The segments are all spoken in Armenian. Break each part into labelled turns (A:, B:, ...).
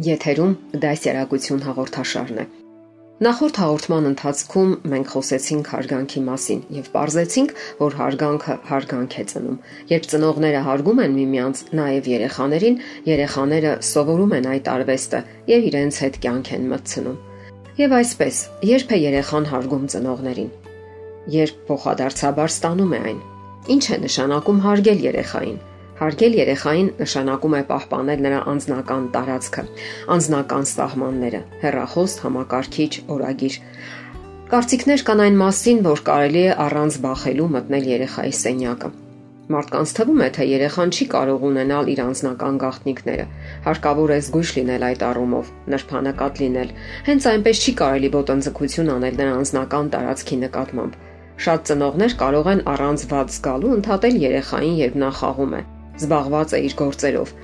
A: Եթերում դասյարակություն հաղորդաշարն է։ Նախորդ հաղորդման ընթացքում մենք խոսեցինք հարգանքի մասին եւ ողջեցինք, որ հարգանքը հարգանք է ծնում։ Երբ ծնողները հարգում են միմյանց, նաեւ երեխաներին, երեխաները սովորում են այդ արվեստը եւ իրենց հետ կյանք են մտցնում։ Եվ այսպես, երբ է երեխան հարգում ծնողներին։ Երբ փոխադարձաբար ստանում է այն։ Ինչ է նշանակում հարգել երեխային։ Հարգել երեխային նշանակում է պահպանել նրա անձնական տարածքը, անձնական սահմանները, հերախոս, համակարգիչ, օրագիր։ Կարծիքներ կան այն մասին, որ կարելի է առանց բախելու մտնել երեխայի սենյակը։ Մարդկանց թվում է, թե երեխան չի կարող ունենալ իր անձնական գաղտնիքները։ Հարկավոր է զգույշ լինել այդ առումով, նրբանակատ լինել։ Հենց այնպես չի կարելի ոտնձգություն անել նրա անձնական տարածքի նկատմամբ։ Շատ ծնողներ կարող են առանց ված զգալու ընդհատել երեխային, երբ նա խաղում է զբաղված է իր գործերով։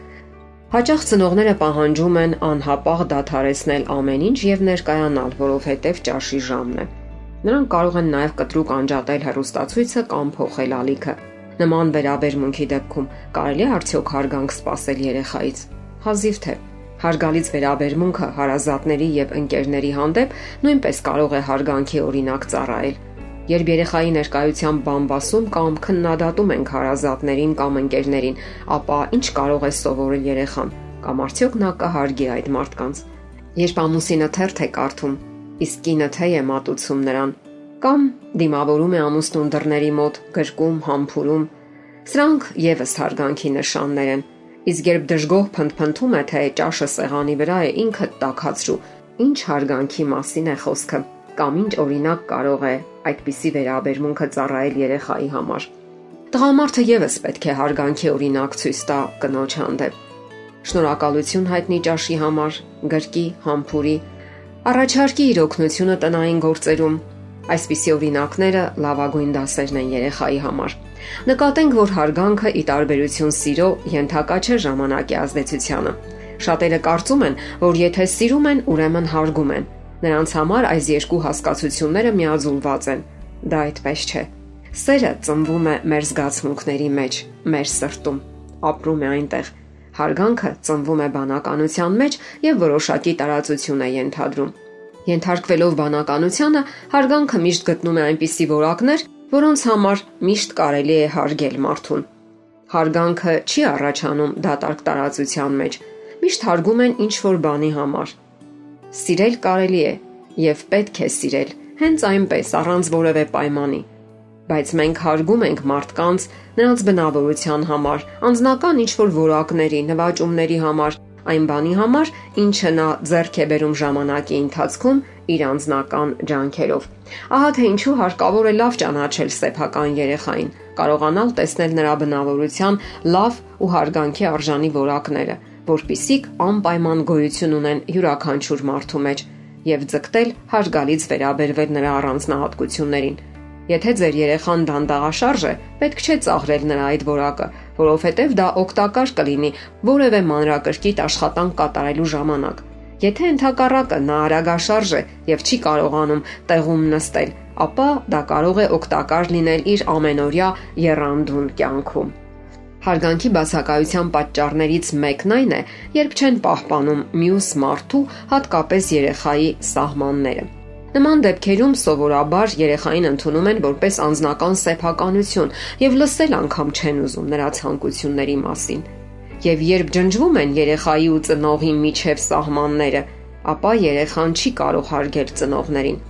A: Հաճախ ծնողները պահանջում են անհապաղ դադարեցնել ամեն ինչ եւ ներկայանալ, որովհետեւ ճաշի ժամն է։ Նրանք կարող են նաեւ կտրուկ անջատել հեռուստացույցը կամ փոխել ալիքը։ Նման վերաբերմունքի դեպքում կարելի է արդյոք հարգանք սպասել երեխայից։ Հազիվ թե հարգալից վերաբերմունքը հարազատների եւ ընկերների հանդեպ նույնպես կարող է հարգանքի օրինակ ծառայել։ Երբ երեխայի ներկայությամբ բամբասում կամ քննադատում ենք հարազատներին կամ ընկերներին, ապա ինչ կարող է սովորել երեխան կամ արդյոք նա կհարգի այդ մարդկանց։ Երբ ամուսինը թերթ է կարդում, իսկ կինը թե է մատուցում նրան, կամ դիմավորում է ամուսնուն դռների մոտ, գրկում, համբուրում, սրանք եւս հարգանքի նշաններ են։ Իսկ երբ դժգոհ փնփնթում է, թե ճաշը սեղանի վրա է, ինքը տակածրու, ինչ հարգանքի մասին է խոսքը կամ ինչ օրինակ կարող է այդպիսի վերաբերմունքը ծառայել երեխայի համար։ Տղամարդը եւս պետք է հարգանքի օրինակ ցույց տա կնոջ հանդեպ։ Շնորհակալություն հայտնի ճաշի համար, գրկի, համբուրի, առաջարկի իր օգնությունը տնային գործերում։ Այսպիսի օրինակները լավագույն դասերն են երեխայի համար։ Նկատենք, որ հարգանքը ի տարբերություն սիրո ենթակա չէ ժամանակի ազդեցությանը։ Շատերը կարծում են, որ եթե սիրում են, ուրեմն հարգում են, Նրանց համար այս երկու հասկացությունները միաձուլված են։ Դա այդպես չէ։ Սերը ծնվում է մեր զգացմունքների մեջ, մեր սրտում, ապրում է այնտեղ։ Հարգանքը ծնվում է բանականության մեջ եւ որոշակի տարածություն է ենթադրում։ Ենթարկվելով բանականությանը, հարգանքը միշտ գտնում է այնպիսի որակներ, որոնց համար միշտ կարելի է հարգել մարդուն։ Հարգանքը չի առաջանում դատարկ տարածության մեջ։ Միշտ հարգում են ինչ որ բանի համար, Սիրել կարելի է եւ պետք է սիրել, հենց այնպես առանց որևէ պայմանի։ Բայց մենք հարգում ենք մարդկանց նրանց բնավորության համար, անձնական ինչ-որ որակների, նվաճումների համար, այն բանի համար, ինչը նա ձեռք է բերում ժամանակի ընթացքում իր անձնական ջանքերով։ Ահա թե ինչու հարկավոր է լավ ճանաչել սեփական երեխային, կարողանալ տեսնել նրա բնավորության լավ ու հարգանքի արժանի որակները որpիսիք անպայման գոյություն ունեն յուրաքանչյուր մարդու մեջ եւ ձգտել հարգալից վերաբերվել նրա առանձնահատկություններին։ Եթե ձեր երեխան դանդաղաշարժ է, պետք չէ ծաղրել նրա այդ որակը, որովհետև դա օգտակար կլինի որևէ մանրակրկիտ աշխատանք կատարելու ժամանակ։ Եթե ընդհակառակը նա արագաշարժ է եւ չի կարողանում տեղում նստել, ապա դա կարող է օգտակար լինել իր ամենօրյա երանդուն կյանքում։ Հարգանքի բացակայության պատճառներից մեկն այն է, երբ չեն պահպանում մյուս մարդու, հատկապես երեխայի սահմանները։ Նման դեպքերում սովորաբար երեխային ընդունում են որպես անznական սեփականություն եւ լսել անգամ չեն ուզում նրա ցանկությունների մասին։ Եվ երբ ջնջվում են երեխայի ու ծնողի միջև սահմանները, ապա երեխան չի կարող հարգել ծնողներին,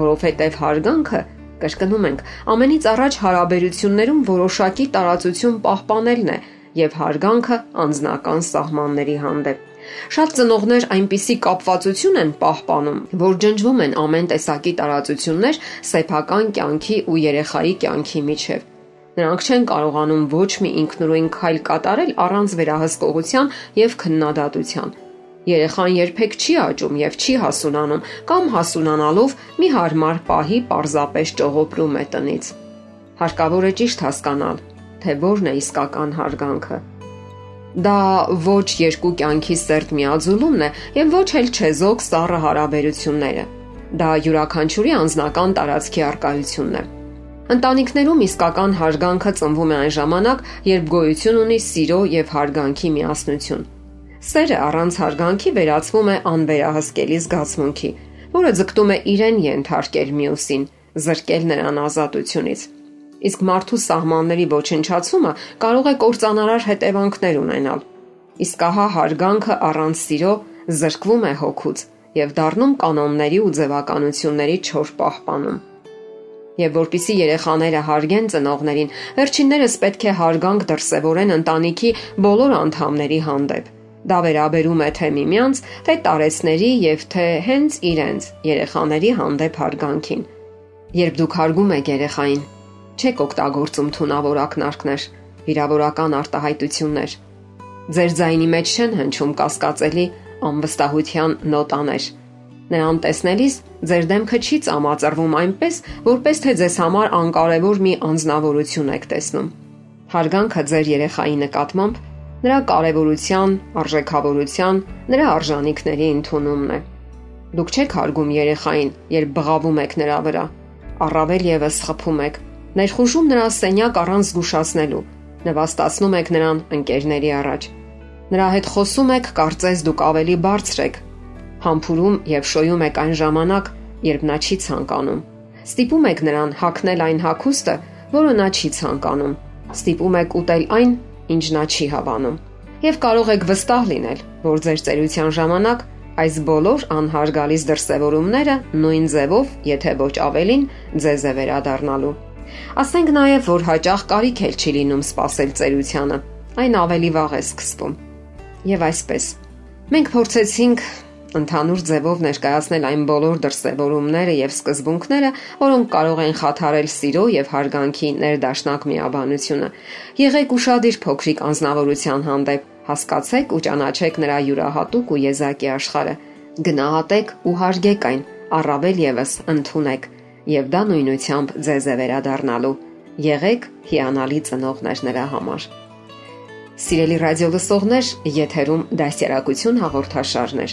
A: որովհետև հարգանքը Կրկնում ենք, ամենից առաջ հարաբերություններում որոշակի տարածություն պահպանելն է եւ հարգանքը անznական սահմանների հանդեպ։ Շատ ծնողներ այնպիսի կապվածություն են պահպանում, որ ջնջվում են ամեն տեսակի տարածություններ սեփական կյանքի ու երեխայի կյանքի միջև։ Նրանք չեն կարողանում ոչ մի ինքնուրույն քայլ կատարել առանց վերահսկողության եւ քննադատության։ Երեխան երբեք չի աճում եւ չի հասունանում կամ հասունանալով մի հարմար պահի պարզապես ճողոպրում է տնից։ Հարկավոր է ճիշտ հասկանալ, թե որն է իսկական հարգանքը։ Դա ոչ երկու կյանքի սերտ միաձուլումն է եւ ոչ էլ չեզոք սառը հարաբերությունները։ Դա յուրաքանչյուրի անձնական տարածքի արկայությունն է։ Ընտանիքներում իսկական հարգանքը ծնվում է այն ժամանակ, երբ գոյություն ունի սիրո եւ հարգանքի միասնություն։ Սերը առանց հարգանքի վերածվում է անվերահսկելի զգացմունքի, որը ձգտում է իրեն ենթարկել մյուսին, զրկել նրան ազատությունից։ Իսկ մարդու սահմանների ոչնչացումը կարող է կործանարար հետևանքներ ունենալ։ Իսկ ահա հարգանքը առանց սիրո զրկվում է հոգուց եւ դառնում կանոնների ու ձևականությունների չոր պահպանում։ Եվ որpիսի երեխաները հարգեն ծնողներին, վերջիններս պետք է հարգանք դրսևորեն ընտանիքի բոլոր անդամների հանդեպ Դա վերաբերում է թե միմյանց, թե տարեցների եւ թե հենց իրենց երեխաների հանդեպ հարգանքին։ Երբ դուք հարգում եք երեխային, չեք օգտագործում թունավոր ակնարկներ, վիրավորական արտահայտություններ։ Ձեր ձայնի մեջ չեն հնչում կասկածելի անվստահության նոտաներ։ Նրան տեսնելիս ձեր դեմքը չի ծամածրվում այնպես, որպես թե ձեզ համար անկարևոր մի անznավորություն եք տեսնում։ Հարգանքը ձեր երեխայի նկատմամբ նրա կարևորության, արժեքավորության, նրա արժանինքների ընդունումն է։ Դուք չեք հարգում երեխային, երբ բղավում եք նրա վրա, առավել եւս խփում եք, ներխուժում նրա սենյակ առանց զգուշացնելու, նվաստացնում եք նրան ընկերների առաջ։ Նրա հետ խոսում եք, կարծես դուք ավելի բարձր եք, համբուրում եւ շոյում եք այն ժամանակ, երբ նա չի ցանկանում։ Ստիպում եք նրան հակնել այն հակոստը, որը նա չի ցանկանում։ Ստիպում եք ուտել այն, ինչ նա չի հավանում։ Եվ կարող եք վստահ լինել, որ ձեր ծերության ժամանակ այս բոլոր անհարգալից դրսևորումները նույն ձևով, եթե ոչ ավելին, ձեզ է վերադառնալու։ Ասենք նաև, որ հաճախ կարիք էլ չի լինում սпасել ծերությունը։ Այն ավելի վաղ է սկսվում։ Եվ այսպես։ Մենք փորձեցինք ընդհանուր ձևով ներկայացնել այն բոլոր դրսևորումները եւ սկզբունքները, որոնք կարող են խաթարել սիրո եւ հարգանքի ներդաշնակ միաբանությունը։ Եղեք ուրախadir փոքրիկ անznավորության հանդեպ, հասկացեք ու ճանաչեք նրա յուրահատուկ ու եզակի աշխարհը։ Գնահատեք ու հարգեք այն, առավել եւս ընդունեք, եւ դա նույնությամբ ձեզ է վերադառնալու։ Եղեք հիանալի ծնողներ նրա համար։ Սիրելի ռադիո լսողներ, եթերում դասերակցություն հաղորդաշարներ։